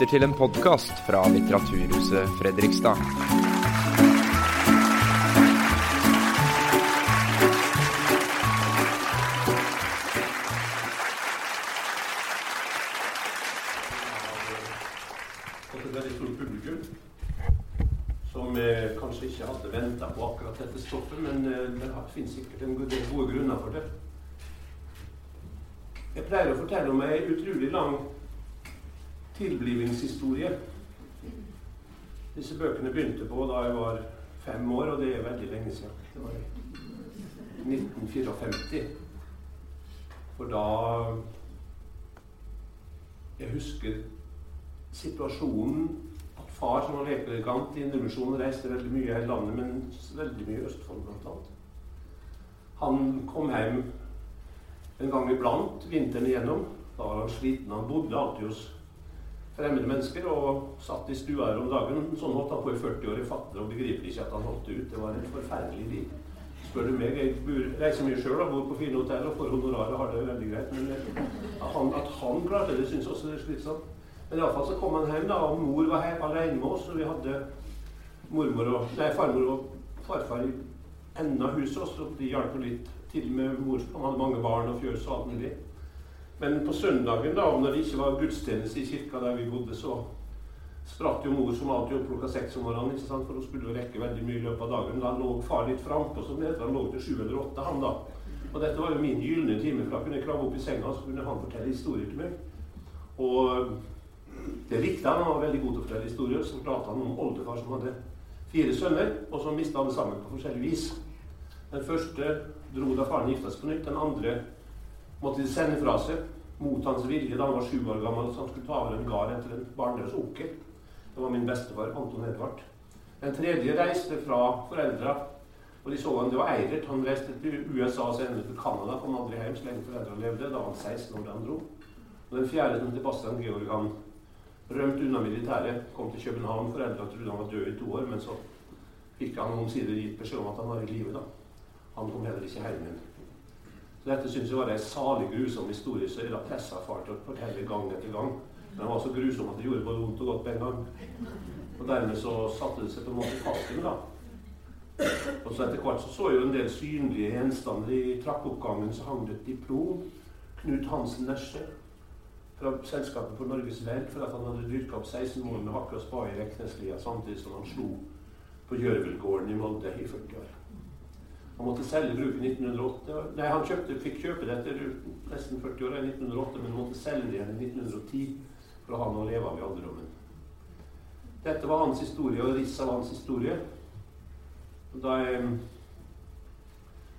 lytter til en podkast fra Litteraturhuset Fredrikstad. som eh, kanskje ikke hadde venta på akkurat dette stoffet, men eh, det finnes sikkert en del gode grunner for det. Jeg pleier å fortelle om ei utrolig lang tilblivingshistorie. Disse bøkene begynte på da jeg var fem år, og det er veldig lenge siden. Det var i 1954. For da Jeg husker situasjonen at far som var lekepredikant i Indremisjonen reiste veldig mye her i landet, men veldig mye i Østfold bl.a. Han kom hjem en gang iblant vinteren igjennom. Da var han sliten. Han bodde alltid hos fremmede mennesker og satt i stua her om dagen. Sånn holdt han på i 40 år. Jeg fatter og begriper ikke at han holdt det ut. Det var et forferdelig liv. Spør du meg, jeg reiser mye sjøl og bor på fine hotell og får honorar og har det veldig greit. Men at han, at han klarte det, syns også det er slitsomt. Men iallfall så kom han hjem, da, og mor var hjemme alene med oss. Og vi hadde mormor og, nei, farmor og farfar i enden av huset, og de hjalp litt til med mor. Han hadde mange barn og fjøs og alt mulig. Men på søndagen, da, når det ikke var gudstjeneste i kirka der vi bodde, så spratt jo mor som alltid opp klokka seks om morgenen, ikke sant? for hun skulle jo rekke veldig mye i løpet av dagen. Da lå far litt frampå, som det heter. Han lå til sju eller åtte, han da. Og dette var jo min gylne time, for da kunne jeg krabbe opp i senga, så kunne han fortelle historier til meg. Og det likte han. Han var veldig god til å fortelle historier. Så pratet han om oldefar som hadde fire sønner, og som mista alle sammen på forskjellig vis. Den første dro da faren gifta seg på nytt. Den andre måtte de sende fra seg mot hans vilje da han var sju år gammel, så skulle ta over en gard etter en barnløs onkel. Det var min bestefar, Anton Edvard. Den tredje reiste fra foreldra, og de så han, det var Eirert. Han reiste til USA og senere til Canada. Kom aldri hjem så lenge foreldra levde. Da var han 16 år da han dro. Og den fjerde som til Bastian Georg, han rømte unna militæret, kom til København. Foreldra trodde han var død i to år, men så fikk han omsider gitt beskjed om at han var i live. Han kom heller ikke hjem igjen. Så dette syns jeg var en salig grusom historie, så jeg da pressa far til å fortelle gang etter gang. Men den var så grusom at det gjorde både vondt og godt på en gang. Og dermed så satte det seg på en måte fast i meg, da. Og så etter hvert så, så jeg jo en del synlige gjenstander. I trappeoppgangen så hang det et diplom. Knut Hansen Nesje fra Selskapet for Norges Vel for at han hadde dyrka opp 16 mål med hakk og spade i Rekneslia samtidig som han slo på Gjørvelgården i Molde i 40 år. Han måtte selge bruket i 1908. Nei, han kjøpte, fikk kjøpe det etter nesten 40 år i 1908, men måtte selge det igjen i 1910 for å ha noe å leve av i alderdommen. Dette var hans historie, og riss av hans historie. Da jeg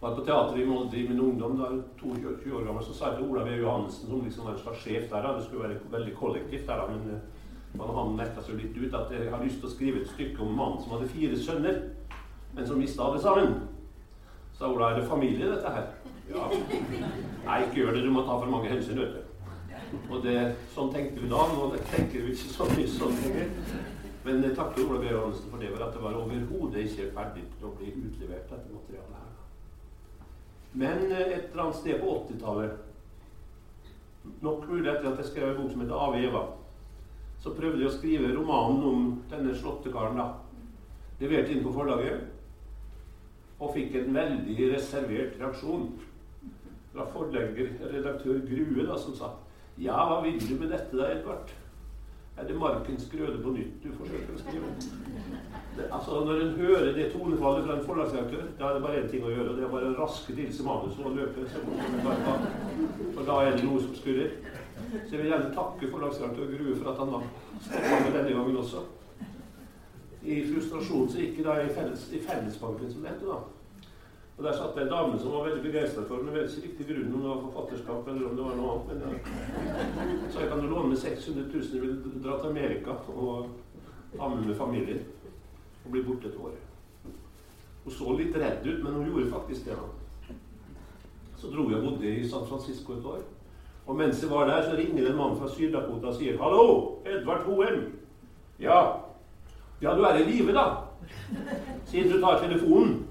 var på teateret i Molde i min ungdom, da jeg var 22 år gammel, så sa jeg til Olav E. Johannessen, som liksom var en slags sjef der, da. det skulle være veldig kollektivt der, da, men eh, han nekta seg litt ut, at jeg har lyst til å skrive et stykke om en mann som hadde fire sønner, men som mista alle sammen. Sa Ola, er det familie, dette her? Ja. Nei, ikke gjør det. Du må ta for mange hensyn, vet du. Og det, sånn tenkte vi da. Nå tenker vi ikke så mye sånn lenger. Men jeg takker Ola B. Johansen for det, for at det var overhodet ikke ferdig til å bli utlevert, dette materialet her. Men eh, et eller annet sted på 80-tallet, nok mulig etter at jeg skrev en bok som heter 'Ave Eva', så prøvde jeg å skrive romanen om denne slåttekaren. da. Leverte inn på forlaget og fikk en veldig reservert reaksjon fra forlegger, redaktør Grue, da, som sa Ja, hva vil du med dette da, Edvard? Er det markens grøde på nytt du forsøker å skrive? Det, altså, Når en hører det tonefallet fra en forlagsredaktør, da er det bare én ting å gjøre, og det er bare å raske til seg manuset og løpe så fort som en kan. For da er det noe som skurrer. Så jeg vil gjerne takke forlagsredaktør Grue for at han var med denne gangen også. I frustrasjon så gikk jeg da i, felles, i Fellesbanken, som det heter da. Og Der satt det en dame som var veldig begeistra for den. Jeg vet ikke riktig grunnen, om det var forfatterskap eller om det var noe annet. Men ja. Så jeg kan jo låne med 600 000. Jeg vil dra til Amerika og amme med familien. Og bli borte et år. Hun så litt redd ut, men hun gjorde faktisk det. da. Så dro jeg og bodde i San Francisco et år. Og mens jeg var der, så ringer en mann fra Syd-Dakota og sier 'Hallo, Edvard Hoem'. Ja. Ja, du er i live, da. Siden du tar telefonen.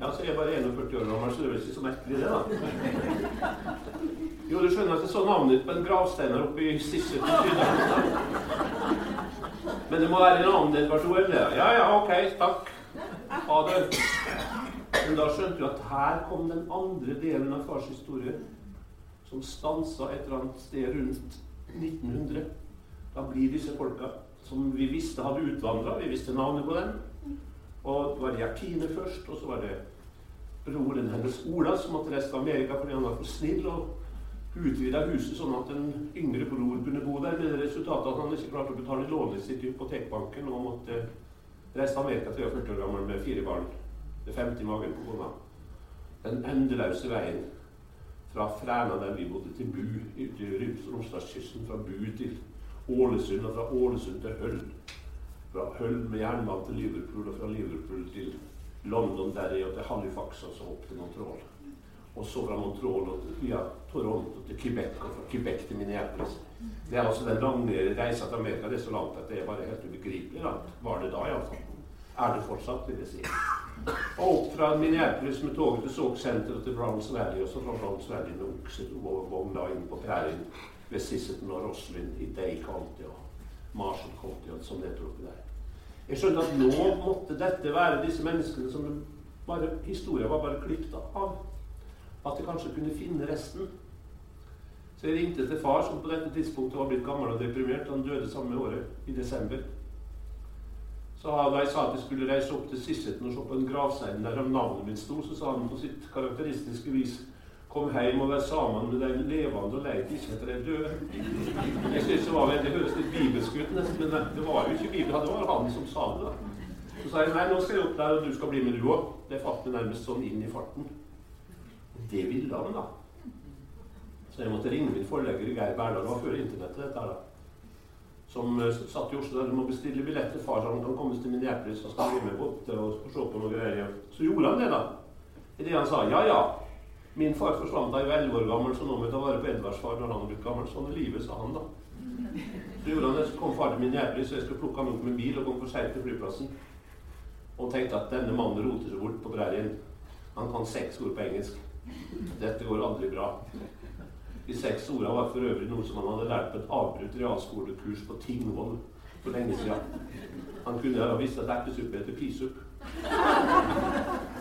Ja, så er jeg bare 41 år gammel, så det er vel ikke så merkelig, det, da. Jo, du skjønner at det så navnet ditt på en gravstein her oppe i Sisse Men det må være en annen Edvard Joel. Ja, ja, ok, takk. Ha det. Men da skjønte du at her kom den andre delen av fars historie, som stansa et eller annet sted rundt 1900. Da blir disse folka som vi visste hadde utvandra, vi visste navnet på dem. Og det var Gjertine først, og så var det broren hennes Ola som måtte reise til Amerika fordi han var for snill. og utvida huset sånn at en yngre bror kunne bo der, med det resultatet at han ikke klarte å betale lånet sitt i hypotekbanken og måtte reise til Amerika 43 år gammel med fire barn. Det femte i magen på kona. Den endeløse veien fra Fræna, der vi bodde, til Bu ute i Romsdalskysten. Fra Bu til Ålesund, og fra Ålesund til Høll. Fra Høll med jernbane til Liverpool, og fra Liverpool til London, Derry og til Halifax, og så opp til Montreal. Og så fra Montreal og via Toronto til Quebec, og fra Quebec til Minneapolis. Det er altså den lange reisa til Amerika. Det er så langt at det er bare helt ubegripelig langt. Var det da, iallfall. Er det fortsatt, vil jeg si. Og opp fra Minneapolis med toget til Sauk Center og til Browns Valley, og så fra Browns Valley med oksevogn inn på prærien ved Sisseton og Roslyn i County og som det heter oppi der. Jeg skjønte at nå måtte dette være disse menneskene som bare, historien var bare klippet av. At jeg kanskje kunne finne resten. Så jeg ringte til far, som på dette tidspunktet var blitt gammel og deprimert. Han døde samme året, i desember. Så da jeg sa at jeg skulle reise opp til Sisseton og se på en gravstein der navnet mitt sto, så sa han på sitt karakteristiske vis Kom hjem og var sammen med de levende og leide ikke etter de døde. Jeg synes det var veldig, høres litt bibelsk ut, men det var jo ikke Bibelen. Det var han som sa det. da. Så sa jeg nei, nå skal jeg opp der, og du skal bli med, du òg. Det falt meg nærmest sånn inn i farten. Det ville han, da. Så jeg måtte ringe min forlegger Geir Berdal. Det var før internettet, dette her, da som uh, satt i Oslo der du må bestille billett til far så han kan komme til Minneapolis og skal bli med på til å se på noe greier. Så gjorde han det, da. Idet han sa ja, ja. Min far forsvant da jeg var elleve år gammel, så nå må jeg ta vare på Edvards far når han er blitt gammel. Sånn er livet, sa han da. Så gjorde han det, så kom far til jævlig, så jeg skulle plukke ham opp med bil og komme for seint til flyplassen. Og tenkte at denne mannen roter seg bort på prærien. Han kan seks ord på engelsk. Dette går aldri bra. De seks ordene var for øvrig noe som han hadde lært på et avbrutt realskolekurs på Tingvoll for lenge siden. Han kunne ha visst at ertesuppe heter pisupp.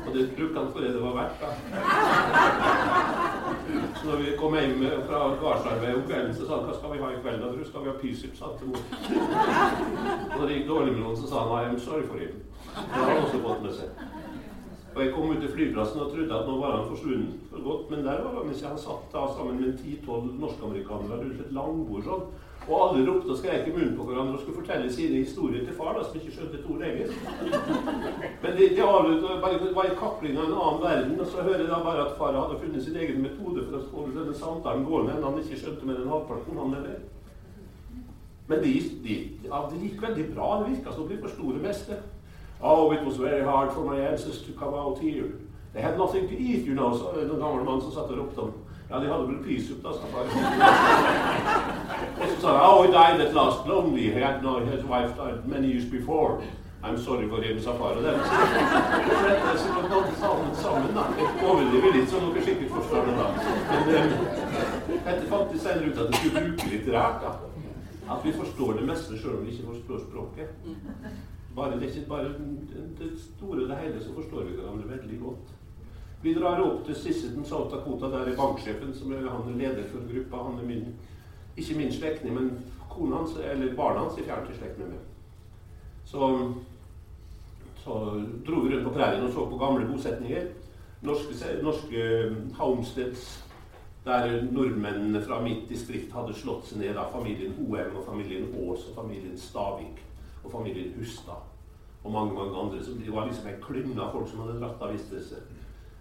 Og det brukte han for det det var verdt. da. Så når vi kom hjem fra gardsarbeidet om kvelden, så sa han hva skal vi ha i kveld? Da skal vi ha pisupp, sa han. Og når det gikk dårlig med noen, så sa han I'm sorry for him. Det har han også fått med seg. Og Jeg kom ut til flyplassen og trodde at nå var han forsvunnet for godt, men der var han ikke. Han satt da sammen med ti-tolv norskamerikanere rundt et langbord sånn. Og alle ropte og skrek i munnen på hverandre og skulle fortelle sine historier til far, da, som ikke skjønte to lenger. Men det, de avløte bare var i kakling av en annen verden, og så hører jeg da bare at far hadde funnet sin egen metode for å få denne samtalen gående, enn han ikke skjønte med den halvparten, han eller. Men det, de, ja, det gikk veldig bra. Det virka som de forsto det meste. Oh, it was very hard for my ancestors to come out here. They had nothing to eat, you know, sa en gammel mann som satt og ropte om. Ja, de hadde vel prisup, da, sa far. og så sa han, oh, he died at last lonely. He had no, his wife died many years before. I'm sorry for him, sa far. Og det er sikkert alle sammen, sammen da. Jeg overdriver litt, så dere sikkert forstår det, da. Men dette fant vi senere ut at vi skulle bruke rart, da. At vi forstår det meste sjøl om vi ikke forstår språket. Bare, det er ikke bare det store og det hele, så forstår vi hverandre veldig godt. Vi drar opp til Sisseton, South Dakota. Der er banksjefen, som er, han er leder for gruppa. Han er min, ikke min slektning, men kona hans, eller barna hans er fjernt i slekt med meg. Så, så dro vi rundt på prærien og så på gamle bosetninger. Norske, norske homesteads der nordmennene fra mitt distrikt hadde slått seg ned. av familien Hoem og familien Aas og familien Stavik og familien Hustad og mange mange andre. Så det var liksom en klynge av folk som hadde dratt av Vistelse.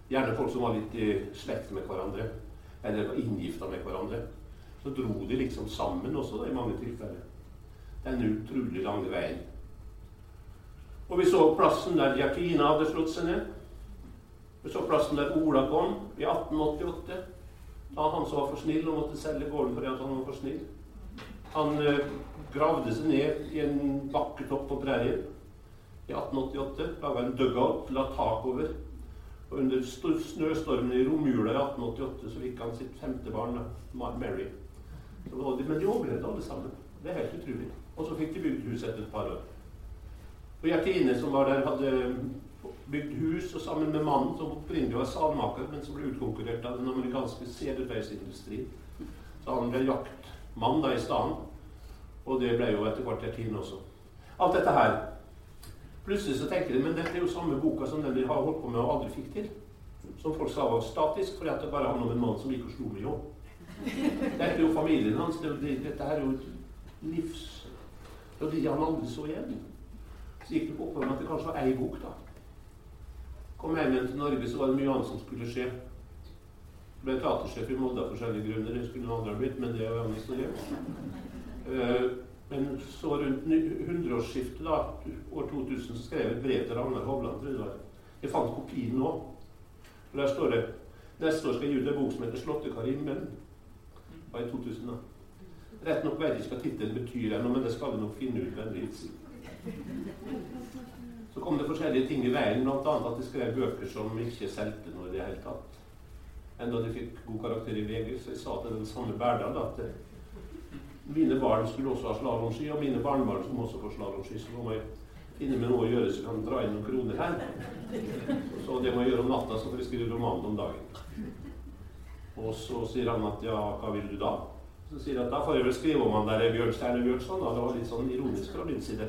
Gjerne folk som var litt i slekt med hverandre, eller var inngifta med hverandre. Så dro de liksom sammen også da, i mange tilfeller. Den utrolig lange veien. Og vi så plassen der Jakina hadde slått seg ned. Vi så plassen der Ola kom i 1888. Da han som var for snill og måtte selge gården fordi han var for snill. Han eh, gravde seg ned i en bakketopp på prærien i 1888. Laga en dugout, la tak over. Og under snøstormen i romjula i 1888 så fikk han sitt femte barn, Mary. Men de overlevde alle sammen. Det er helt utrolig. Og så fikk de bygd hus etter et par år. Og Gjertine, som var der, hadde bygd hus og sammen med mannen, som opprinnelig var salmaker, men som ble utkonkurrert av den amerikanske sedelveisindustrien. Så han ble jaktmann da i stedet. Og det ble jo etter hvert Gjertine også. Alt dette her Plutselig så tenker de men dette er jo samme boka som den de har holdt på med og aldri fikk til. Som folk sa var statisk, fordi at det bare handler om en mann som gikk og slo med jobb. Dette er jo familien hans. Det, det, dette er jo et livs... Og de han aldri så igjen. Så gikk det på for med at det kanskje var ei bok, da. Kom hjem igjen til Norge, så var det mye annet som skulle skje. Jeg ble teatersjef i Molde av forskjellige grunner. Det skulle andre ha blitt, men det er jo en annen historie. Men så rundt 100-årsskiftet, da, år 2000, så skrev jeg et brev til Ragnar Hovland. tror Jeg fant kopien nå. Og Der står det neste år skal jeg ut en bok som heter 'Slåttekar i himmelen'. var i 2000. da. Rett nok vet jeg ikke hva tittelen betyr ennå, men det skal vi nok finne ut veldig litt. Så kom det forskjellige ting i veien, bl.a. at de skrev bøker som ikke solgte noe i det hele tatt. Enda de fikk god karakter i VG, så jeg sa til den samme Berdal at mine barn skulle også ha slalåmski, og mine barnebarn som også får slalåmski. Så nå må jeg finne med noe å gjøre så jeg kan dra inn noen kroner her. Så det må jeg gjøre om natta, så får jeg skrive romanen om dagen. Og så sier han at ja, hva vil du da? Så sier jeg at da får jeg vel skrive om han der Bjørnstjerne Bjørnson. Da. Det var litt sånn ironisk fra min side,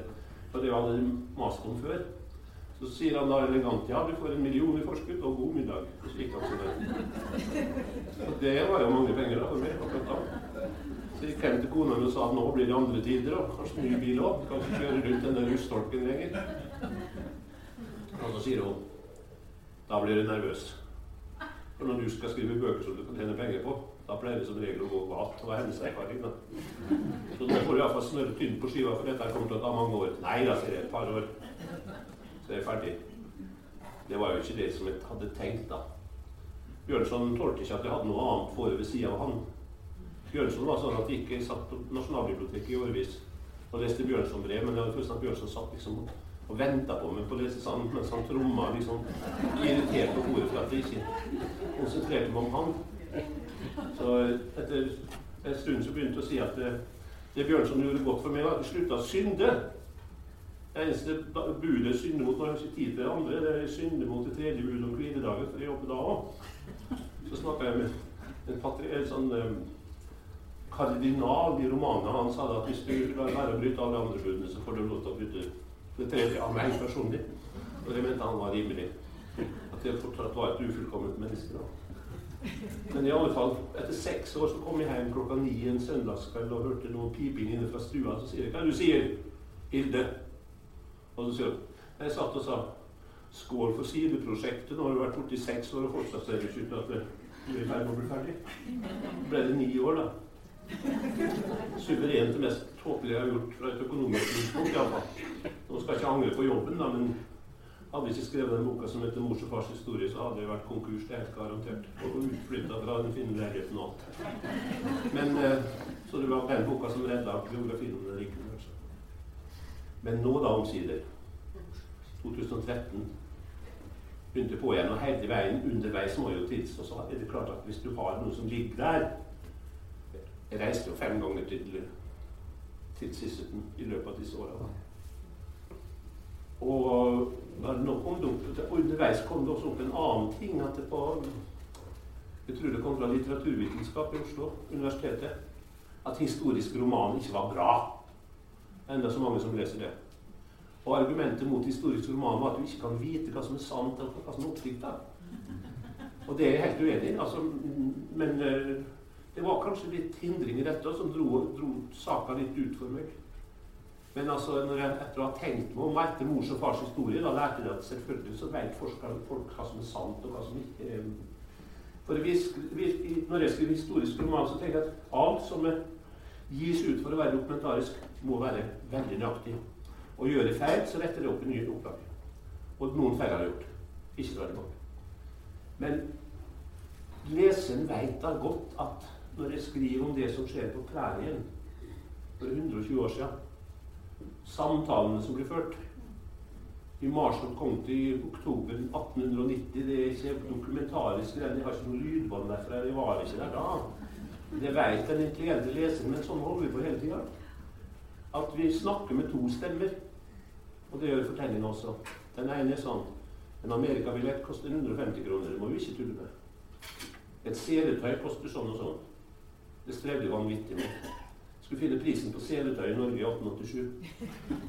for det hadde jeg mast om før. Så sier han da elegant ja, du får en million i forskudd og god middag. Så gikk han sånn. Og det var jo mange penger da, for meg akkurat da. Så gikk hjem til kona og sa nå blir det andre tider, og kanskje ny bil òg. Kan ikke kjøre rundt den der russtolken lenger. Og så sier hun da blir du nervøs. For når du skal skrive bøker som du kan tjene penger på, da pleier det som regel å gå galt. Det var hennes erfaring. da. Så nå får du iallfall snørre tynn på skiva, for dette kommer til å ta mange år. Nei da, sier jeg. Et par år. Så er jeg ferdig. Det var jo ikke det som jeg hadde tenkt, da. Bjørnson tålte ikke at jeg hadde noe annet fore ved sida av han. Bjørnson var sånn at de ikke satt på Nasjonalbiblioteket i årevis og leste Bjørnson-brev, men det var først at Bjørnson satt liksom og venta på meg på å lese sånn, mens han tromma liksom irritert på bordet for at jeg ikke konsentrerte meg om han. Så etter en stund så begynte jeg å si at det, det Bjørnson gjorde godt for meg, var at jeg slutta å synde. Det eneste budet jeg synder mot når jeg ikke tid til det andre, det er synde mot det tredje budet om hviledagen, for jeg jobber da òg. Så snakka jeg med en, patri, en sånn kardinal i romanene Han sa at hvis du lar være å bryte alle andre budene, så får du lov til å bryte det tredje av meg personlig. Og det mente han var rimelig. At jeg fortsatt var et ufullkomment menneske. da. Men i alle fall, etter seks år så kom jeg hjem klokka ni en søndagskveld og hørte noe piping inne fra stua. Så sier jeg 'Hva du sier Hilde?' Og så sier hun Jeg satt og sa 'Skål for sideprosjektet'. Nå har du vært borte i seks år, og fortsatt ser du ikke ut til at du er i ferd med å bli ferdig. Ble det ni år, da. Suverent det mest tåpelige jeg har gjort fra et økonomisk synspunkt. Nå skal jeg ikke angre på jobben, da, men hadde jeg ikke skrevet den boka som heter 'Mors og fars historie', så hadde jeg vært konkurs. Det er helt garantert. Og utflytta fra den fine leiligheten og alt. Men, eh, så det var den boka som redda biografien om den rike kanskje. Men nå, da, omsider 2013 begynte på igjen, og hele veien underveis må jeg jo tilstå, så er det klart at hvis du har noe som ligger der jeg reiste jo fem ganger til, til Sisselten i løpet av disse åra. Og nå kom det opp, underveis kom det også opp en annen ting. at det var, Jeg tror det kom fra litteraturvitenskap i Oslo, universitetet. At historisk roman ikke var bra. Enda så mange som leser det. Og argumentet mot historisk roman var at du ikke kan vite hva som er sant, og hva som er oppdikta. Og det er jeg helt uenig i. Altså, men eh, det var kanskje litt hindring i dette som dro, dro saka litt ut for meg. Men altså, når jeg, etter å ha tenkt meg om etter mors og fars historie, da lærte jeg at selvfølgelig så vet folk hva som er sant, og hva som ikke er For Når jeg skriver historisk roman, så tenker jeg at alt som gis ut for å være dokumentarisk, må være veldig nøyaktig. Og gjør jeg feil, så retter det opp i nye opplag. Og noen feil har jeg gjort. Ikke så veldig mange. Men leseren veit da godt at når jeg skriver om det som skjer på prærien for 120 år siden. Samtalene som blir ført. i Marshall County i oktober 1890. Det er ikke dokumentarisk. Jeg har ikke noe lydbånd derfra. Jeg var ikke der da. Det vet den intelligente leseren, men sånn holder vi på hele tida. At vi snakker med to stemmer. Og det gjør fortellinga også. Den ene er sånn En amerikabillett koster 150 kroner. Det må vi ikke tulle med. Et seletøy koster sånn og sånn. Det strevde vanvittig med. Skulle finne prisen på seletøy i Norge i 1887.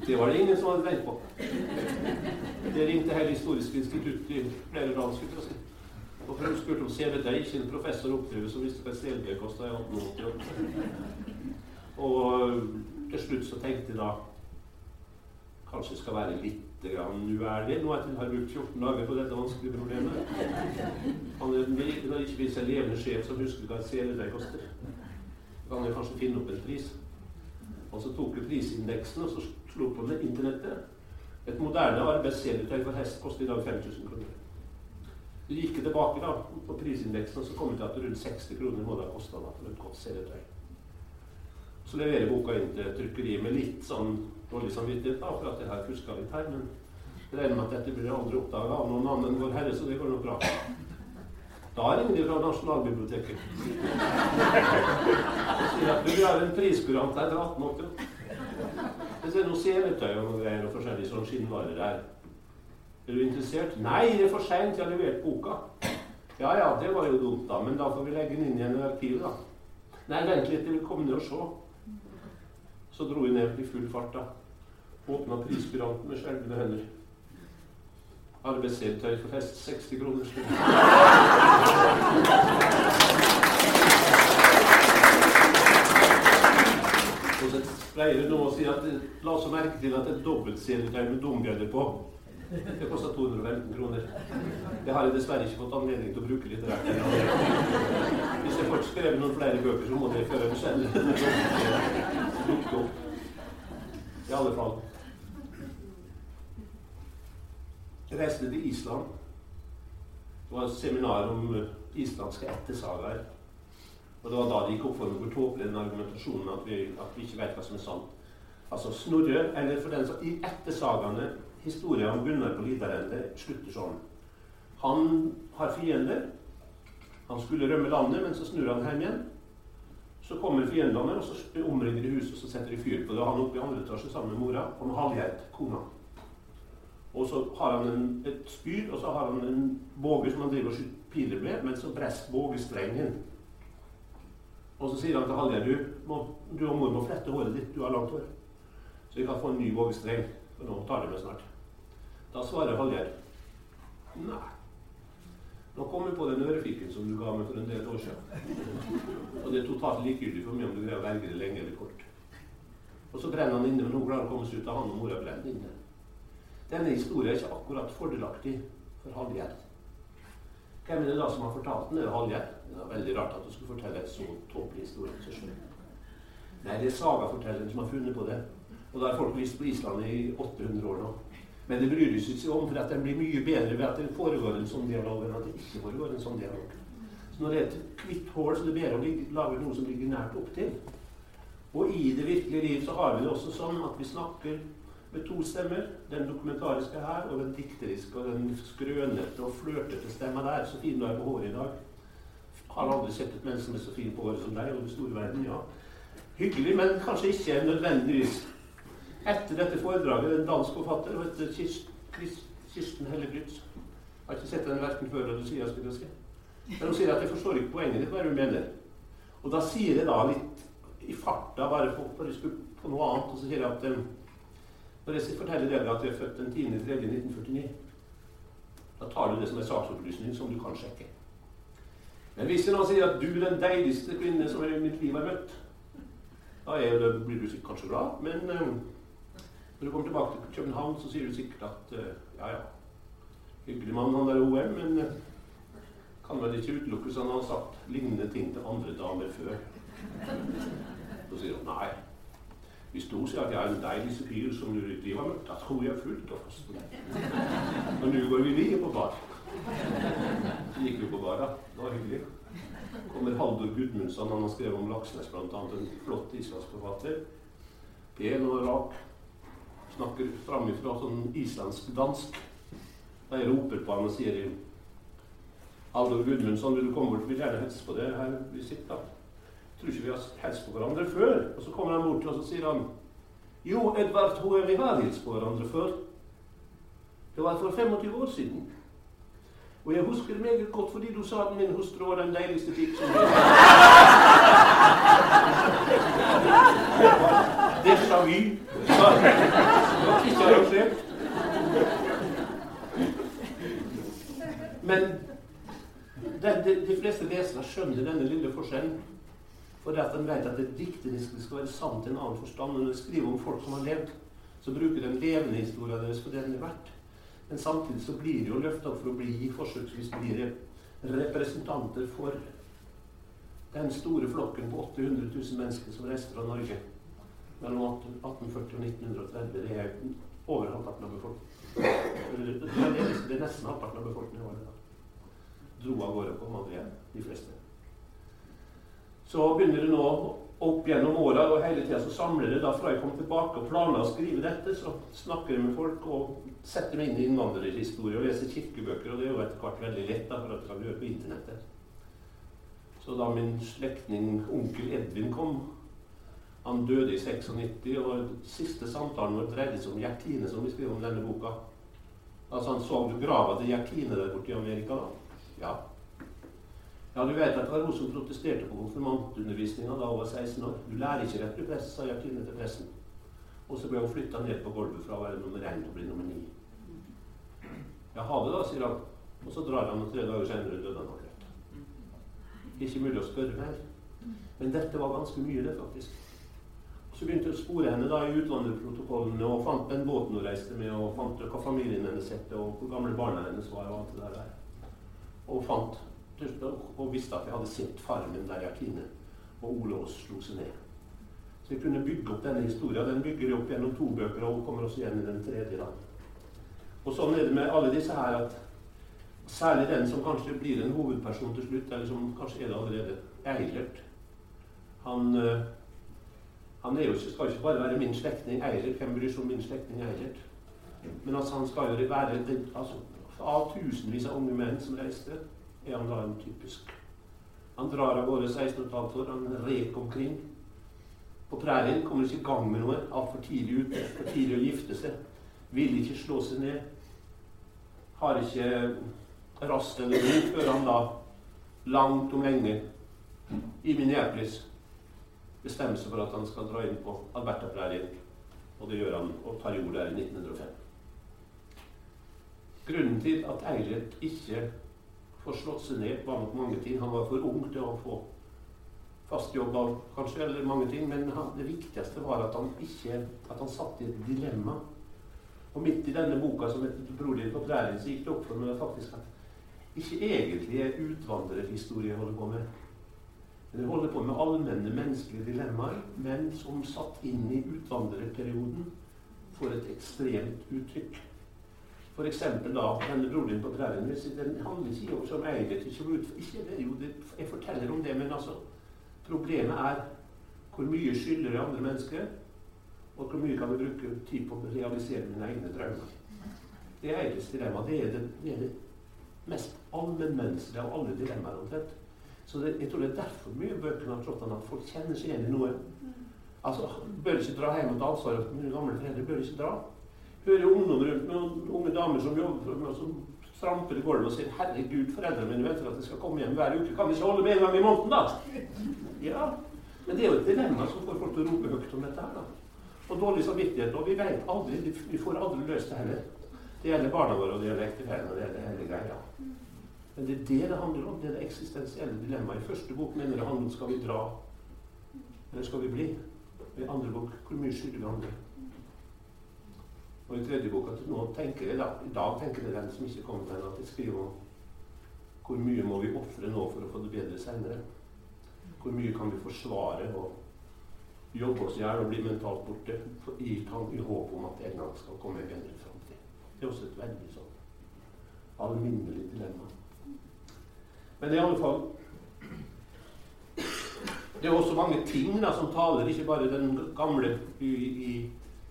Det var det ingen som hadde tenkt på. Det ringte hele Historisk institutt i flere land. skulle. Og hun spurte om seletøy. Ikke en professor oppdrevet som visste hva et seletøy kosta i 1888. Og til slutt så tenkte jeg da Kanskje det skal være litt uærlig nå etter å har brukt 14 dager på dette vanskelige problemet. Han har ikke vist en levende sjef som husker hva et seletøy koster. Kan jeg kanskje finne opp en pris. Og så tok vi prisindeksen og så slo på med internettet. Et moderne arbeidsseletøy for hest koster i dag 5000 kroner. Du gikk tilbake da på prisindeksen og så kom det til at rundt 60 kroner må det ha kosta for et godt seletøy. Så leverer boka inn til trykkeriet med litt sånn dårlig samvittighet da, for at jeg har fuska litt her. Men jeg regner med at dette blir aldri oppdaga av noen annen enn Vår Herre, så det går nok bra. Da ringer de fra Nasjonalbiblioteket. vi har en priskurant her til 1880. Det er noe seletøy og noen greier og forskjellige skinnvarer her. Er du interessert? Nei, det er for seint. Jeg har levert boka. Ja ja, det var jo dumt, da. Men da får vi legge den inn igjen i arkivet, da. Nei, vent litt, jeg vil komme ned og se. Så dro jeg ned i full fart. da. Åpna priskuranten med skjelvende hender. Arbeidsseletøy for fest 60 kroner. Og så pleier du nå å si at la oss merke til at det er dobbeltseletøy med dumgøller på. Det koster 215 kroner. Det har jeg dessverre ikke fått anledning til å bruke litt rett. Hvis jeg får skrevet noen flere bøker, så må det før jeg selv dukke opp. I alle fall. Jeg reiste til Island. Det var et seminar om eh, islandske ættesagaer. Og det var da det gikk opp for meg hvor tåpelig den argumentasjonen at vi, at vi ikke vet hva som er sant. Altså Snorre, eller for den som I ættesagaene, historien om Gunnar på Lidarende, slutter sånn. Han har fiender. Han skulle rømme landet, men så snur han hjem igjen. Så kommer fiendene, og så omringer de huset og så setter de fyr på det. Og han oppe i andre etasje sammen med mora og med Hallgjerd, kona. Og så har han en, et spyd, og så har han en båge som han driver og skyter piler med, men så brest bågestrengen. Og så sier han til Hallgeir du, du og mor må flette håret ditt, du har langt hår. Så vi kan få en ny bågestreng, for nå tar det med snart. Da svarer Hallgeir nei. Nå kom jeg på den ørefikken som du ga meg for en del år siden. Og det er totalt likegyldig for meg om du greier å velge det lenge eller kort. Og så brenner han inne, men nå klarer å komme seg ut av han og mora brenner inne. Denne historien er ikke akkurat fordelaktig for Hallgjerd. Hvem er det da som har fortalt den? Det er Hallgjerd. Det er veldig rart at du skulle fortelle et så tåpelig historie. Nei, det er sagafortelleren som har funnet på det. Og da har folk visst på Island i 800 år nå. Men det bryr seg ikke om, for at den blir mye bedre ved at det foregår en sånn dialog enn at det ikke foregår en sånn dialog. Så når det er et hvitt hull, så er det bedre å lage noe som ligger nært opptil. Og i det virkelige liv så har vi det også sånn at vi snakker med to stemmer. Den dokumentariske her og den dikteriske og den skrønete og flørtete stemma der. Så fin du er på håret i dag. Har aldri sett et menneske med så fin på håret som deg og den store verden, ja. Hyggelig, men kanskje ikke nødvendigvis. Etter dette foredraget, en dansk forfatter og heter Kirsten Helle Grytz. Har ikke sett henne verken før eller siden. skulle jeg si. Men hun sier at 'jeg forstår ikke poenget ditt', hva hun mener. Og da sier jeg da litt i farta, bare på, på, noe annet, og så sier jeg at jeg forteller dere at jeg er født den 10.3.1949, da tar du det som en saksopplysning som du kan sjekke. Men hvis jeg nå sier at du er den deiligste kvinne som i mitt liv har møtt, da det, blir du kanskje glad. Men um, når du kommer tilbake til København, så sier du sikkert at uh, ja, ja, hyggelig mann han der OM, men uh, kan vel ikke utelukkes han har sagt lignende ting til andre damer før. Så sier hun nei. Hvis du sier at jeg er en deilig fyr som du driver med, da tror jeg fullt og fast. Og nå går vi videre på bad. Så gikk vi på bad, da. Det var hyggelig. kommer Haldor Gudmundsson. Han har skrevet om Laksnes, bl.a. En flott islandsforfatter. Pen og rak. snakker framifra sånn islandsk-dansk. Da jeg roper på han og sier Haldor Gudmundsson, vil du komme bort? Vil gjerne hilse på deg her vi sitter. Tror ikke vi har hilst på hverandre før. Og så kommer han bort og så sier han Jo, Edvard Hoe, vi har hilst på hverandre før. Det var for 25 år siden. Og jeg husker det meget godt fordi du sa at min hustru var den deiligste pikk som Déjà vu. Ikke arrangert. Men de, de, de fleste lesere skjønner denne lille forskjellen. For at de vet at det dikteriske skal være sant i en annen forstand. Når de skriver om folk som har levd, så bruker de levende historien deres for det den er verdt. Men samtidig så blir de jo løfta opp for å bli forsøksvis blir representanter for den store flokken på 800 000 mennesker som reiste fra Norge mellom 1840 og 1930. Det er over halvparten av befolkningen. Det er nesten halvparten av befolkningen i dro av gårde og kom hjem, de fleste. Så begynner det nå opp gjennom åra, og hele tida så samler det da fra jeg kom tilbake og planla å skrive dette, så snakker jeg med folk og setter meg inn i innvandrerhistorie og leser kirkebøker, og det er jo etter hvert veldig lett da, for at du kan gjøre på internettet. Så da min slektning onkel Edvin kom Han døde i 96, og siste samtalen vår dreide seg om Gjertine, som vi skriver om denne boka. Altså Han så grava til Gjertine der borte i Amerika. da. Ja. Ja, du vet at det var hun som protesterte på konfirmantundervisninga da hun var 16 år. Du lærer ikke rett, du prest, sa Gjertine til pressen. Og så ble hun flytta ned på gulvet fra å være nummer én til å bli nummer ni. Ja, ha det, da, sier han. Og så drar han, og tre dager senere døde han av kreft. Ikke mulig å spørre mer. Men dette var ganske mye, det, faktisk. Og Så begynte jeg å spore henne da i utvandrerprotokollene og fant den båten hun reiste med, og fant hva familien hennes het, og hvor gamle barna hennes var, og alt det der og fant og visste at jeg hadde sett faren min der jeg kvinne. Og Ole slo seg ned. Så jeg kunne bygge opp denne historien. Den bygger jeg opp gjennom to bøker, og kommer også igjen i den tredje. da. Og sånn er det med alle disse her at særlig den som kanskje blir en hovedperson til slutt, eller som kanskje er det allerede, Eilert. Han, øh, han er jo, skal ikke bare være min slektning Eilert. Hvem bryr seg om min slektning Eilert? Men altså, han skal jo være altså, av tusenvis av unge menn som reiste, er han da en typisk. Han drar av gårde 16,5 år, han rek omkring. På prærien kommer ikke i gang med noe. Altfor tidlig ute, for tidlig å gifte seg. Vil ikke slå seg ned. Har ikke rast eller ro før han da, langt om lenge, i Minneapolis bestemmer seg for at han skal dra inn på Alberta-prærien. Og det gjør han og tar jord der i 1905. Grunnen til at Eilert ikke får slått seg ned, på mange ting. Han var for ung til å få fast jobb, kanskje, eller mange ting. Men han, det viktigste var at han ikke at han satt i et dilemma. Og midt i denne boka som heter 'Bror din på prærien', så gikk det opp for meg faktisk at ikke egentlig er utvandrerhistorie jeg holder på med. Men jeg holder på med allmenne menneskelige dilemmaer, men som satt inn i utvandrerperioden får et ekstremt uttrykk. F.eks. denne broren din på prærien Den handler ikke om som eier til jo, det, Jeg forteller om det, men altså Problemet er hvor mye skylder jeg andre mennesker, og hvor mye kan vi bruke tid på å realisere mine egne drømmer. Det er Eides dilemma. Det er det, det, er det mest allmennmenneskelige av alle dilemmaer omtrent. Så det, jeg tror det er derfor mye bøkene har trådt an at folk kjenner seg igjen i noe. Altså, Bør ikke dra hjem og ta ansvaret for mine gamle foreldre. Bør ikke dra hører ungdom rundt med unge damer som jobber meg, som stramper i gulvet og sier 'Herregud, foreldrene mine venter at jeg skal komme hjem hver uke. Kan vi ikke holde med en gang i måneden, da?' Ja, Men det er jo et dilemma som får folk til å rope høyt om dette her. da. Og dårlig samvittighet. Og vi vet aldri, vi får aldri løst det heller. Det gjelder barna våre, og det gjelder ektefellen, og det gjelder hele greia. Men det er det det handler om. Det er det eksistensielle dilemmaet. I første bok mener det handler om skal vi dra, eller skal vi bli? I andre bok hvor mye skylder vi andre? Og i tredje boka til nå tenker jeg da, i dag tenker jeg den som ikke kommer til at jeg skriver om hvor mye må vi ofre nå for å få det bedre senere? Hvor mye kan vi forsvare og jobbe oss i hjel og bli mentalt borte i, i håp om at en gang skal komme en bedre framtid. Det er også et veldig sånn alminnelig dilemma. Men i alle fall Det er også mange ting da, som taler, ikke bare den gamle i, i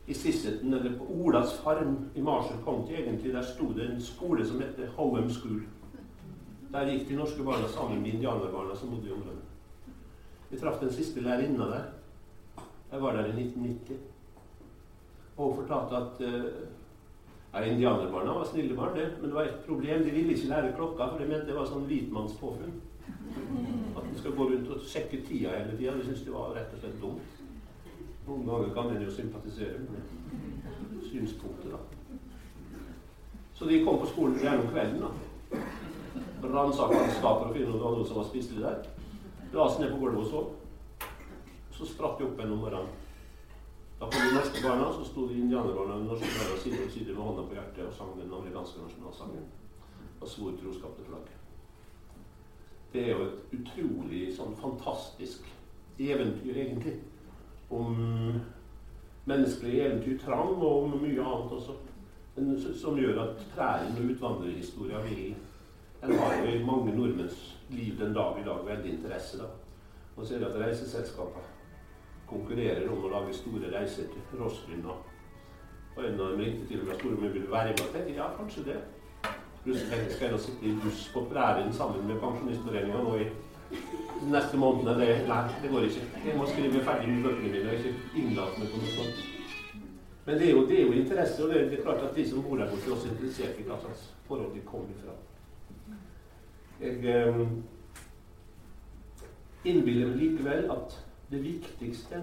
i Sisseton, eller på Olas farm i Marshall County, egentlig, der sto det en skole som heter Howem School. Der gikk de norske barna sammen med indianerbarna som bodde i området. Vi traff den siste lærerinna der. Jeg var der i 1990. Og hun fortalte at uh, ja, Indianerbarna var snille barn, det, men det var et problem. De ville ikke lære klokka, for de mente det var sånn hvitmannspåfunn. At de skal gå rundt og sjekke tida hele tida. De syntes det var rett og slett dumt. Noen ganger kan en jo sympatisere med synspunktet, da. Så de kom på skolen gjennom om kvelden. da. Ransaka skapet å finne noe som var spiselig der. La oss ned på gulvet og sov. Så spratt de opp en om morgenen. Da kom de norske barna, så sto de indianerbarna og norske barna side om side med hånda på hjertet og sang den amerikanske nasjonalsangen og svor troskap til flagget. Det er jo et utrolig sånn fantastisk eventyr, egentlig. Om menneskelig eventyr, trang og om mye annet også. Men, som gjør at prærien og utvandrerhistoria vil Den har jo i mange nordmenns liv den dag i dag veldig interesse. da. Og så er det at reiseselskapene konkurrerer om å lage store reiser til Roslyn. Og en av dem ringte til og med store om jeg ville være med. Tenkte ja, kanskje det. Plutselig skal jeg sitte i buss på prærien sammen med Pensjonistforeninga nå i de neste månedene. Det, nei, det går ikke. Jeg må skrive ferdig med bøkene mine. Jeg er ikke innlate meg på noe sånt. Men det er, jo, det er jo interesse, og det er, klart at de som bor der borte, er også interessert i hva slags forhold de kommer fra. Jeg um, innbiller meg likevel at det viktigste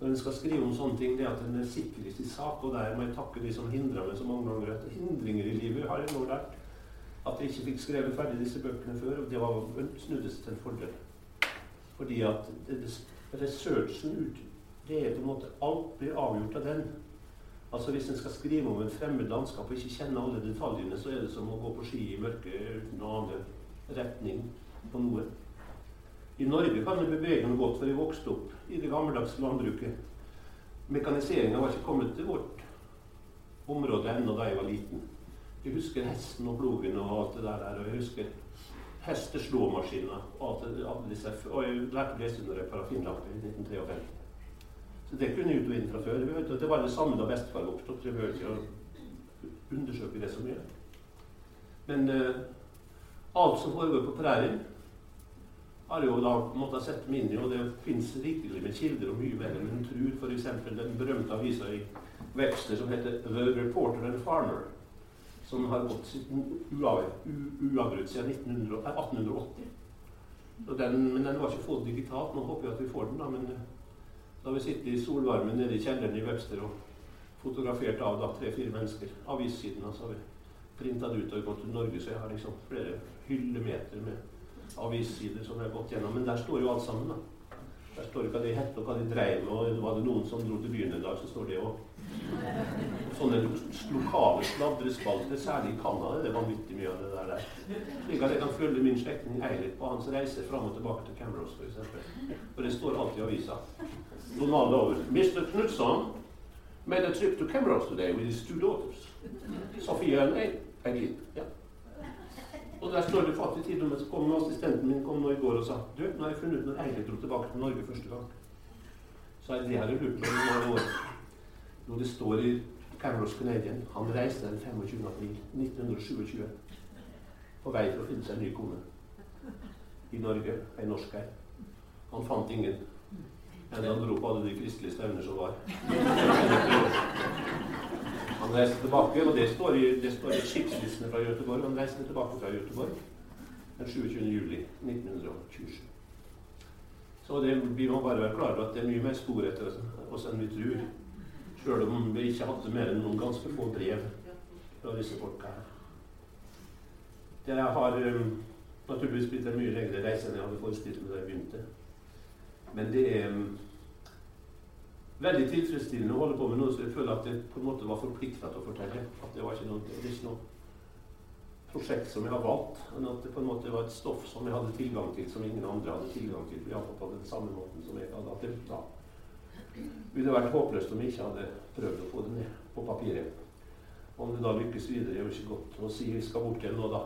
når en skal skrive om sånne ting, det er at en er sikrest i sak. Og der må jeg takke de som hindrer meg så mange ganger. Hindringer i livet har jeg nå lært. At jeg ikke fikk skrevet ferdig disse bøkene før. Og det var snudde til en fordel. Fordi at det, det, researchen ut det er på en måte Alt blir avgjort av den. Altså Hvis en skal skrive om en fremmed landskap og ikke kjenne alle detaljene, så er det som å gå på ski i mørket uten å ane retning på noe. I Norge kan det bevege noe godt, for vi vokste opp i det gammeldagse landbruket. Mekaniseringa var ikke kommet til vårt område ennå da jeg var liten. Jeg husker hesten og plogen og alt det der. Og jeg husker hesteslåmaskiner og alt det, alle disse, og jeg lærte å lese under ei parafinlampe i 1953. Så det kunne jeg ut og inn fra før. Vet Det var det samme da bestefar vokste opp, så jeg behøver ikke å undersøke det så mye. Men eh, alt som foregår på prærien har jo da måttet sette meg inn i, og det fins rikelig med kilder og mye mer enn hun tror. F.eks. den berømte avisa i Webster som heter The Reporter and Farmer, som har gått uavbrutt siden 1880. Den, men den var ikke fått digitalt. Nå håper jeg at vi får den. da, men da da vi sitter i solvarmen nede i kjelleren i Webster og fotografert av da tre-fire mennesker, avissiden, så har vi printa ut og gått til Norge, så jeg har liksom flere hyllemeter med avissider som jeg har gått gjennom. Men der står jo alt sammen. da. Der står det hva de het og hva de dreiv med. Og var det noen som dro til byen en dag, så står det òg. Sånne lokale sladrespalter, særlig i Canada, det er vanvittig mye av det der. Slik at jeg kan følge min slektning Eirik på hans reise fram og tilbake til Camrose f.eks. For det står alltid i avisa. Donald over. Mr. Knutson made a trip to Camrose today with his two daughters. Sophia and Eileen. Ja. Og der står det fattig til og så kom assistenten min kom nå i går og sa du, nå har jeg funnet ut når Eirik dro tilbake til Norge første gang. Så er det her jeg lurt på. Jo, det står i Carols Canadian. Han reiste den 25. april 1927 på vei til å finne seg en ny kone i Norge. Ei norsk ei. Han fant ingen. Men han dro på alle de kristelige stevner som var. Han reiste tilbake, og det står i, det står i skipslistene fra Göteborg. Han reiste tilbake fra Göteborg den 27. juli 1927. Så det, vi må bare være klar over at det er mye mer spor etter oss enn vi tror. Sjøl om vi ikke hadde mer enn noen ganske få brev fra disse folka. Det har um, naturligvis blitt en mye lengre reise enn jeg hadde forestilt meg da jeg begynte. Men det er um, veldig tilfredsstillende å holde på med noe som jeg føler at jeg på en måte var forplikta til å fortelle. At det var ikke noe, det ikke noe prosjekt som jeg har valgt, men at det på en måte var et stoff som jeg hadde tilgang til, som ingen andre hadde tilgang til. Iallfall på den samme måten som jeg hadde. At det da, ville vært håpløst om jeg ikke hadde prøvd å få det ned på papiret. Om det da lykkes videre, er jo ikke godt å si vi skal bort igjen nå, da.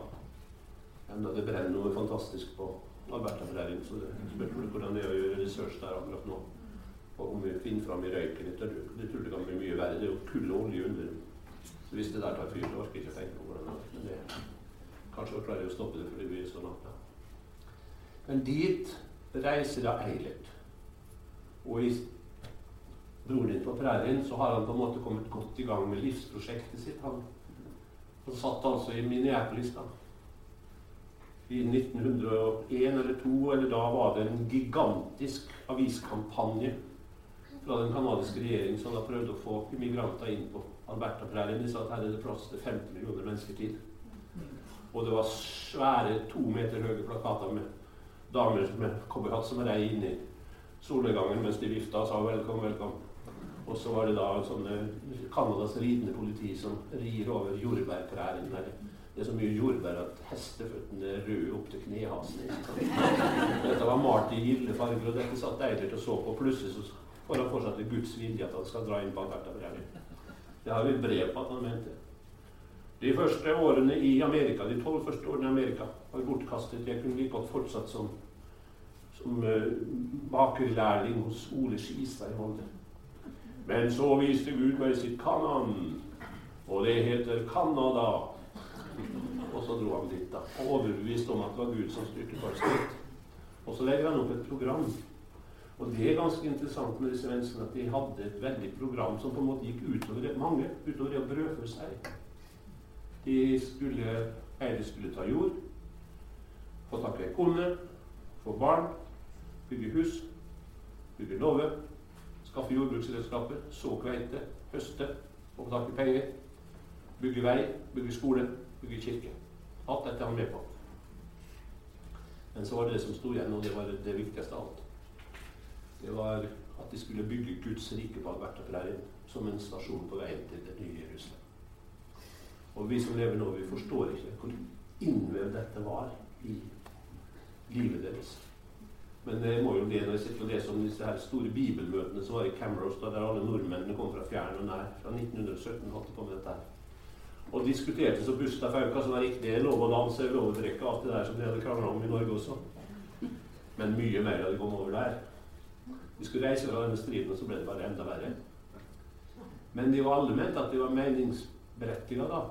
Enda det brenner noe fantastisk på Alberta-prærien, så det spørs hvordan det er å gjøre research der akkurat nå. Og om vi finner fram i røyken det, det tror det kan bli mye verre. Det er jo kull og olje under. Så hvis det der tar fyr, så orker jeg ikke tenke på hvordan det er. Men det, kanskje klarer å stoppe det fordi vi er så langt. da. Men dit reiser da Eilert. Og i broren din på prærien så har han på en måte kommet godt i gang med livsprosjektet sitt. Han, han satt altså i Minneapolis da i 1901 eller 2, eller da var det en gigantisk aviskampanje fra den canadiske regjering som da prøvde å få immigranter inn på Alberta-prærien. De sa at her er det plass til 50 millioner mennesker til. Og det var svære to meter høye plakater med damer med cowboyhatt som rei i solnedgangen mens de vifta og sa 'velkommen, velkommen'. Og så var det da sånne Canadas ridende politi som rir over jordbærprærien. Det er så mye jordbær at hesteføttene er røde opp til knehasene. Dette var malt i gilde farger, og dette satt Eilert og så på. Plutselig så får han fortsatt til Guds vilje at han skal dra inn på Alberta-prærien. Det har vi brev på at han mente. De første årene i Amerika, de tolv første årene i Amerika var bortkastet. Jeg kunne like godt fortsatt som, som uh, bakerlærling hos Ole Skistad i Molde. Men så viste Gud meg sitt Kanan, og det heter Canada. Og så dro han dit, da. Overbevist om at det var Gud som styrte folket. Og så legger han opp et program. Og det er ganske interessant med disse menneskene at de hadde et veldig program som på en måte gikk utover mange, utover det å brødfø seg. De skulle Eiere skulle ta jord, få tak i ei kone, få barn, bygge hus, bygge låve, skaffe jordbruksredskaper, så kveite, høste, få tak i penger, bygge vei, bygge skole, bygge kirke. Alt dette er han med på. Men så var det det som sto igjen, og det var det viktigste av alt. Det var at de skulle bygge Guds rike på Alberta-prærien som en stasjon på veien til det nye Jerusalem. Og vi som lever nå, vi forstår ikke hvor innvevd dette var i livet deres. Men det må jo bli når jeg sitter og leser om disse her store bibelmøtene som var i Camrose, der alle nordmennene kom fra fjern og nær. Fra 1917 holdt på med dette her og diskuterte så busta fauka som var riktig. Lov å danse, lov å drikke, alt det der som de hadde krangla om i Norge også. Men mye mer hadde kommet over der. Vi skulle reise fra denne striden, og så ble det bare enda verre. Men de var alle ment at de var meningsberettiga da.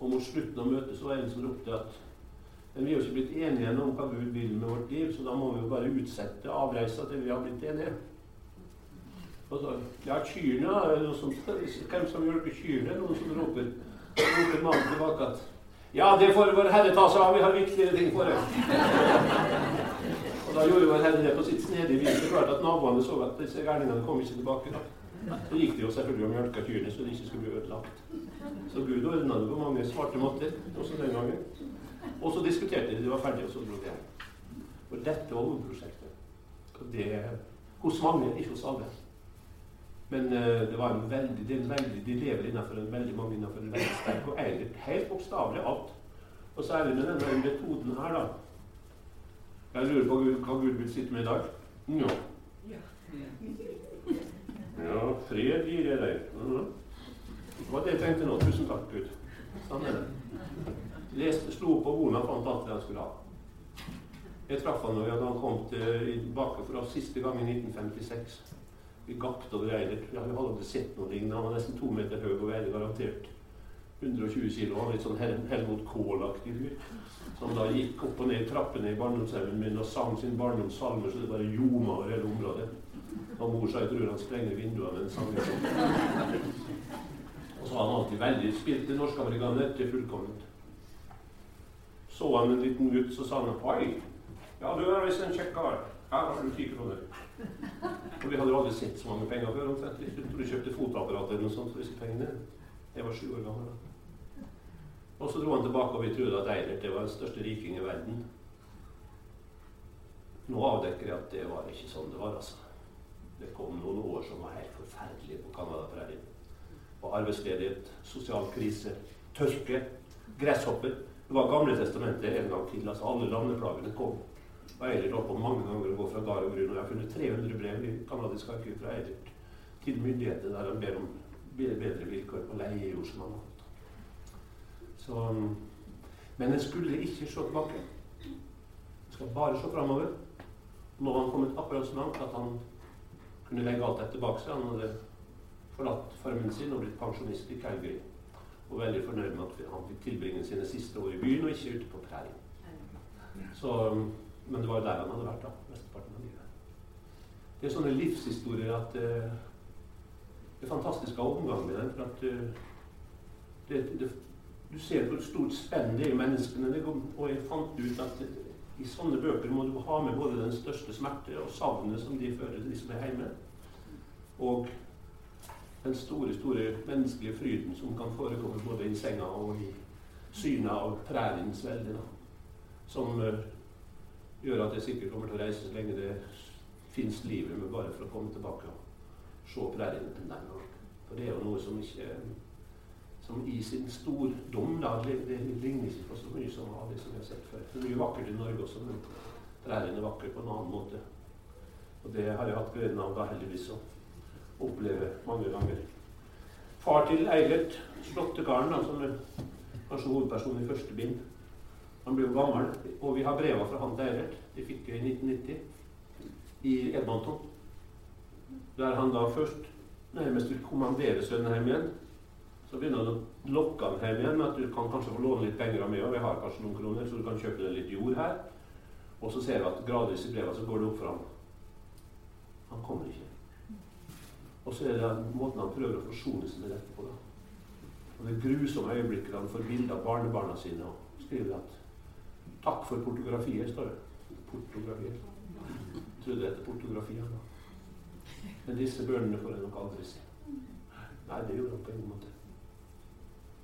Og mot slutten av møtet så var det en som ropte at men vi er jo ikke blitt enige om hva Gud vil med vårt liv, så da må vi jo bare utsette avreisa til vi har blitt enige. Så, ja, kyrne, er noe som, Hvem som hjelper kyrne? Noen som roper roper mannen tilbake at Ja, det får Vår Herre ta seg av, vi har viktigere ting for det. og da gjorde Vår Herre det på sitt snedige vis. Det klarte klart at naboene så at disse gærningene kom ikke tilbake. da. Så gikk det jo selvfølgelig og mjølka kyrne så de ikke skulle bli ødelagt. Så Gud ordna det på mange svarte måter også den gangen. Og så diskuterte de, de var ferdige, og så dro de hjem. Og dette var hovedprosjektet. Det hos mange, ikke hos alle. Men uh, det var en veldig, det veldig, de lever innenfor en veldig mange innenfor en veldig sterk og egentlig helt bokstavelig alt. Og så er det med denne metoden her, da. Jeg lurer på hva Gud vil sitte med i dag. Ja. Ja, fred gir jeg deg. Mhm. Det var det jeg tenkte nå. Tusen takk, Gud. Sånn er det. Leste, slo på bordet og fant alt det han skulle ha. Jeg traff han da han kom tilbake for oss siste gang i 1956. Vi gapte over Eilert. Jeg hadde aldri sett noe lignende. Han var nesten to meter høy og veide garantert 120 kg. Han var litt sånn Helmut Kohl-aktig fyr. Som da gikk opp og ned trappene i barndomshjemmet min og sang sin barndomssalmer så det bare ljoma over hele området. Og mor sa jeg tror han sprenger vinduene med en sang. Og så har han alltid veldig spilt det norsk-amerikaner til fullkomment. Så han en liten gutt, så sa han 'Oi, ja, du er visst en kjekk kar. Her har du ti kroner'. Og vi hadde jo aldri sett så mange penger før. omtrent. Vi tror du kjøpte fotoapparat eller noe sånt for disse pengene. Jeg var sju år gammel da. Og så dro han tilbake, og vi trodde at Eilert det var den største riking i verden. Nå avdekker jeg at det var ikke sånn det var, altså. Det kom noen år som var helt forferdelige på Canada-prærien. Arbeidsledighet, sosial krise, tørke, gresshopper. Det var Gamle testamentet en gang til. altså Alle landeplagene kom. Og Eilert holdt på mange ganger å gå fra gard og grunn. Og jeg har funnet 300 brev i kanadisk arkiv fra Eilert til myndighetene der han ber om bedre vilkår på leiejord som han har. Så, men en skulle ikke se tilbake. En skal bare se framover. Nå har han kommet akkurat så langt at han kunne legge alt dette bak seg. Han hadde forlatt farmen sin og blitt pensjonist i Calgary. Og veldig fornøyd med at han fikk tilbringe sine siste år i byen og ikke ute på prærien. Men det var jo der han hadde vært da, mesteparten av livet. Det er sånne livshistorier at uh, det er fantastisk å ha omgang med den. for at uh, det, det, Du ser hvor stort spenn det er i menneskene. Det, og jeg fant ut at i sånne bøker må du ha med både den største smerte og savnet som de føler, de som er hjemme, og den store, store menneskelige fryden som kan forekomme både i senga og i synet av præriens velde, som uh, gjør at jeg sikkert kommer til å reise så lenge det fins liv i meg, bare for å komme tilbake og se prærien den gang. For det er jo noe som ikke som i sin stordom da, det, ligner ikke på så mye som av det som vi har sett før. Det er mye vakkert i Norge også, men prærien er vakker på en annen måte. Og det har jeg hatt gleden av da heldigvis å oppleve mange ganger. Far til Eilert, slåttekaren, som er kanskje hovedpersonen i første bind, han ble jo gammel, og vi har breva fra han til Eilert. De fikk jeg i 1990 i Edmonton. Der han da først nærmest vil kommandere sønnen hjem igjen. Så begynner han å lokke han hjem igjen med at du kan kanskje få låne litt penger av meg, og vi har kanskje noen kroner, så du kan kjøpe deg litt jord her. Og så ser vi at gradvis i breva så går det opp for ham. Han kommer ikke. Og så er det måten han prøver å forsone seg med dette på. da. Og det grusomme øyeblikket han får bilde av barnebarna sine og skriver at 'Takk for portografiet', står det. Portografiet. Jeg trodde det het portografier. Men disse bønnene får jeg nok aldri se. Nei, det gjorde han på ingen måte.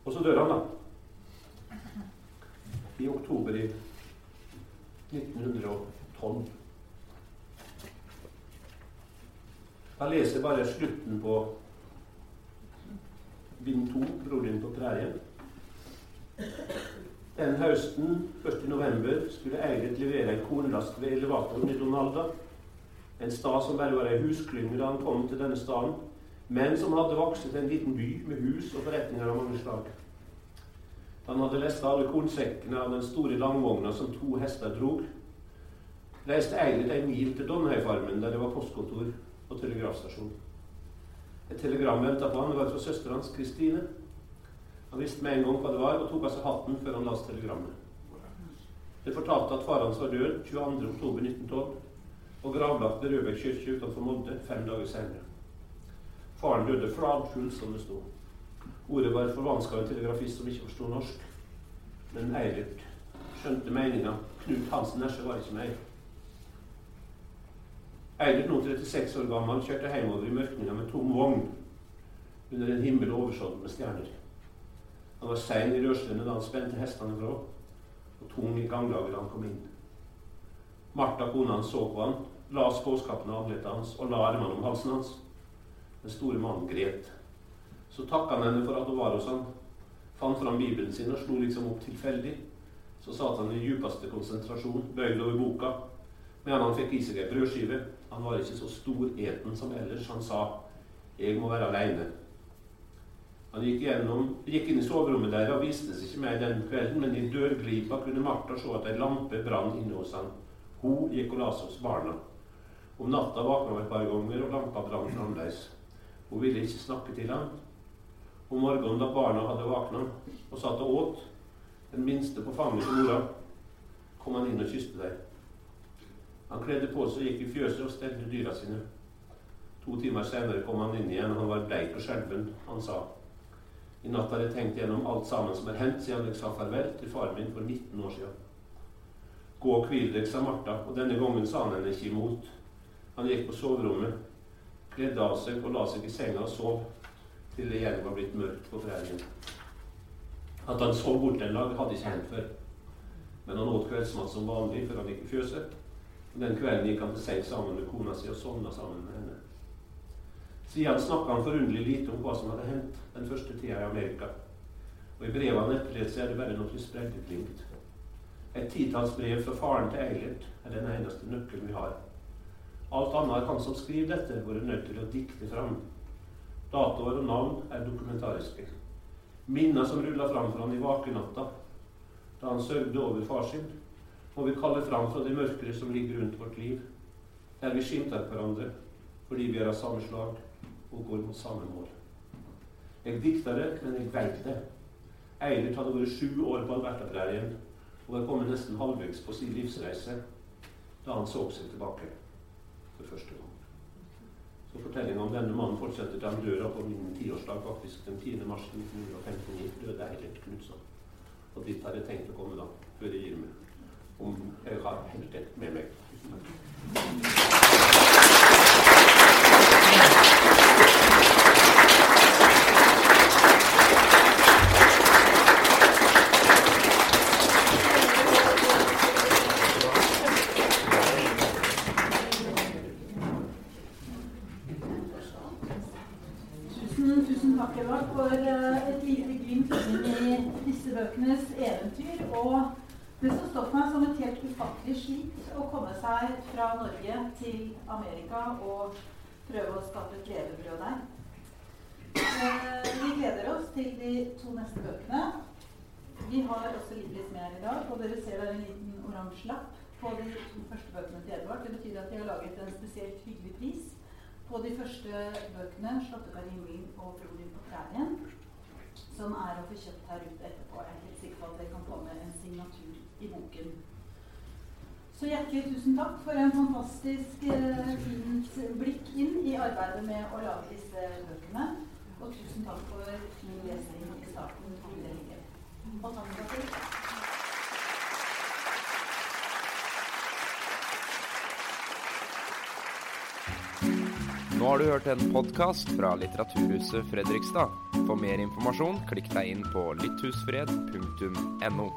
Og så dør han, da. I oktober i 1912. Jeg leser bare slutten på bind to, 'Bror din på prærien'. Den høsten, 1. november, skulle Eirik levere en kornlast ved elevatoren i Donalda. En stad som bare var ei husklynge da han kom til denne staden, men som hadde vokst til en liten by med hus og forretninger av mange slag. Han hadde lest alle kornsekkene av den store langvogna som to hester drog, reiste Eilert en mil til Donnøyfarmen, der det var postkontor og telegrafstasjonen. Et telegram venta på han. Det var fra søstera hans, Kristine. Han visste med en gang hva det var, og tok av seg hatten før han leste telegrammet. Det fortalte at far hans var død 22.10.1912 og gravlagt ved Røbekk kirke utenfor Molde fem dager senere. Faren døde fladfull, som det sto. Ordet var forvanska en telegrafist som ikke forsto norsk. Men Eilert skjønte meninga. Knut Hansen Nesje var ikke med. Eilert, nå 36 år gammel, kjørte hjemover i mørkninga med tom vogn under en himmel oversådd med stjerner. Han var sein i rørslene da han spente hestene fra, og tung i ganglaget da han kom inn. Martha, kona hans, så på han, la spåskapen av andletet hans og la armene om halsen hans. Den store mannen gret. Så takka han henne for at hun var hos han, fant fram Bibelen sin og slo liksom opp tilfeldig. Så satt han i djupeste konsentrasjon, bøyd over boka, medan han fikk i seg ei brødskive. Han var ikke så stor eten som ellers. Han sa 'Jeg må være aleine'. Han gikk, gjennom, gikk, inn i soverommet der og viste seg ikke mer den kvelden, men i dørglipa kunne Martha se at ei lampe brann inne hos han. Hun gikk og la seg hos barna. Om natta våkna hun et par ganger, og lampa brant fremdeles. Hun ville ikke snakke til ham. Om morgenen da barna hadde våkna og satt og åt, den minste på fanget til mora, kom han inn og kysste dem. Han kledde på seg, gikk i fjøset og stelte dyra sine. To timer senere kom han inn igjen. Han var bleik og skjelven. Han sa i natt har jeg tenkt gjennom alt sammen som er hendt siden jeg sa farvel til faren min for 19 år siden. Gå og hvil deg, sa Martha, og denne gangen sa han henne ikke imot. Han gikk på soverommet, kledde av seg og la seg i senga og sov til det igjen var blitt mørkt på prærien. At han sov bort en dag, hadde ikke hendt før. Men han åt kveldsmat som vanlig før han gikk i fjøset. Den kvelden gikk han til seg sammen med kona si og sovna sammen med henne. Siden snakka han forunderlig lite om hva som hadde hendt den første tida i Amerika. Og i brevene han etterlot er det bare noe sprelleglimt. Et titalls brev fra faren til Eilert er den eneste nøkkelen vi har. Alt annet har han som skriver dette, vært nødt til å dikte fram. Datoer og navn er dokumentariske. Minner som ruller fram for han i vakenatta, da han sørgde over far sin, må vi kalle fram fra det mørket som ligger rundt vårt liv, der vi skimter hverandre, fordi vi er av samme slag og går mot samme mål. Jeg dikter det, men jeg veit det. Eilert hadde vært sju år på Albertaprærien og var kommet nesten halvveis på sin livsreise da han så seg tilbake for første gang. Så Fortellinga om denne mannen fortsetter til han dør på min tiårsdag, faktisk den 10. mars 1959. døde Eilert Knutson. Og dit har jeg tenkt å komme da, før jeg gir meg. Om jeg har helt det med meg. Tusen, tusen takk, Edvard, for eh, et lite glimt inn i disse bøkenes eventyr. Og det som står for meg som et helt ufattelig slit å komme seg fra Norge til Amerika og prøve å skape et levebrød der. Eh, Vi gleder oss til de to neste bøkene. Vi har også litt, litt mer i dag, og dere ser der en liten oransje lapp på de to første bøkene til Edvard. Det betyr at de har laget en spesielt hyggelig pris på de første bøkene, 'Slåttekar i himmelen' og 'Bror på prærien', som er å få kjøpt her ute etterpå. Jeg er helt sikker på at dere kan få med en signatur i boken. Så hjertelig tusen takk for en fantastisk eh, fint blikk inn i arbeidet med å lage disse bøkene. Og tusen takk for fin lesning i starten. Og takk for Nå har du hørt en podkast fra Litteraturhuset Fredrikstad. For mer informasjon, klikk deg inn på litthusfred.no.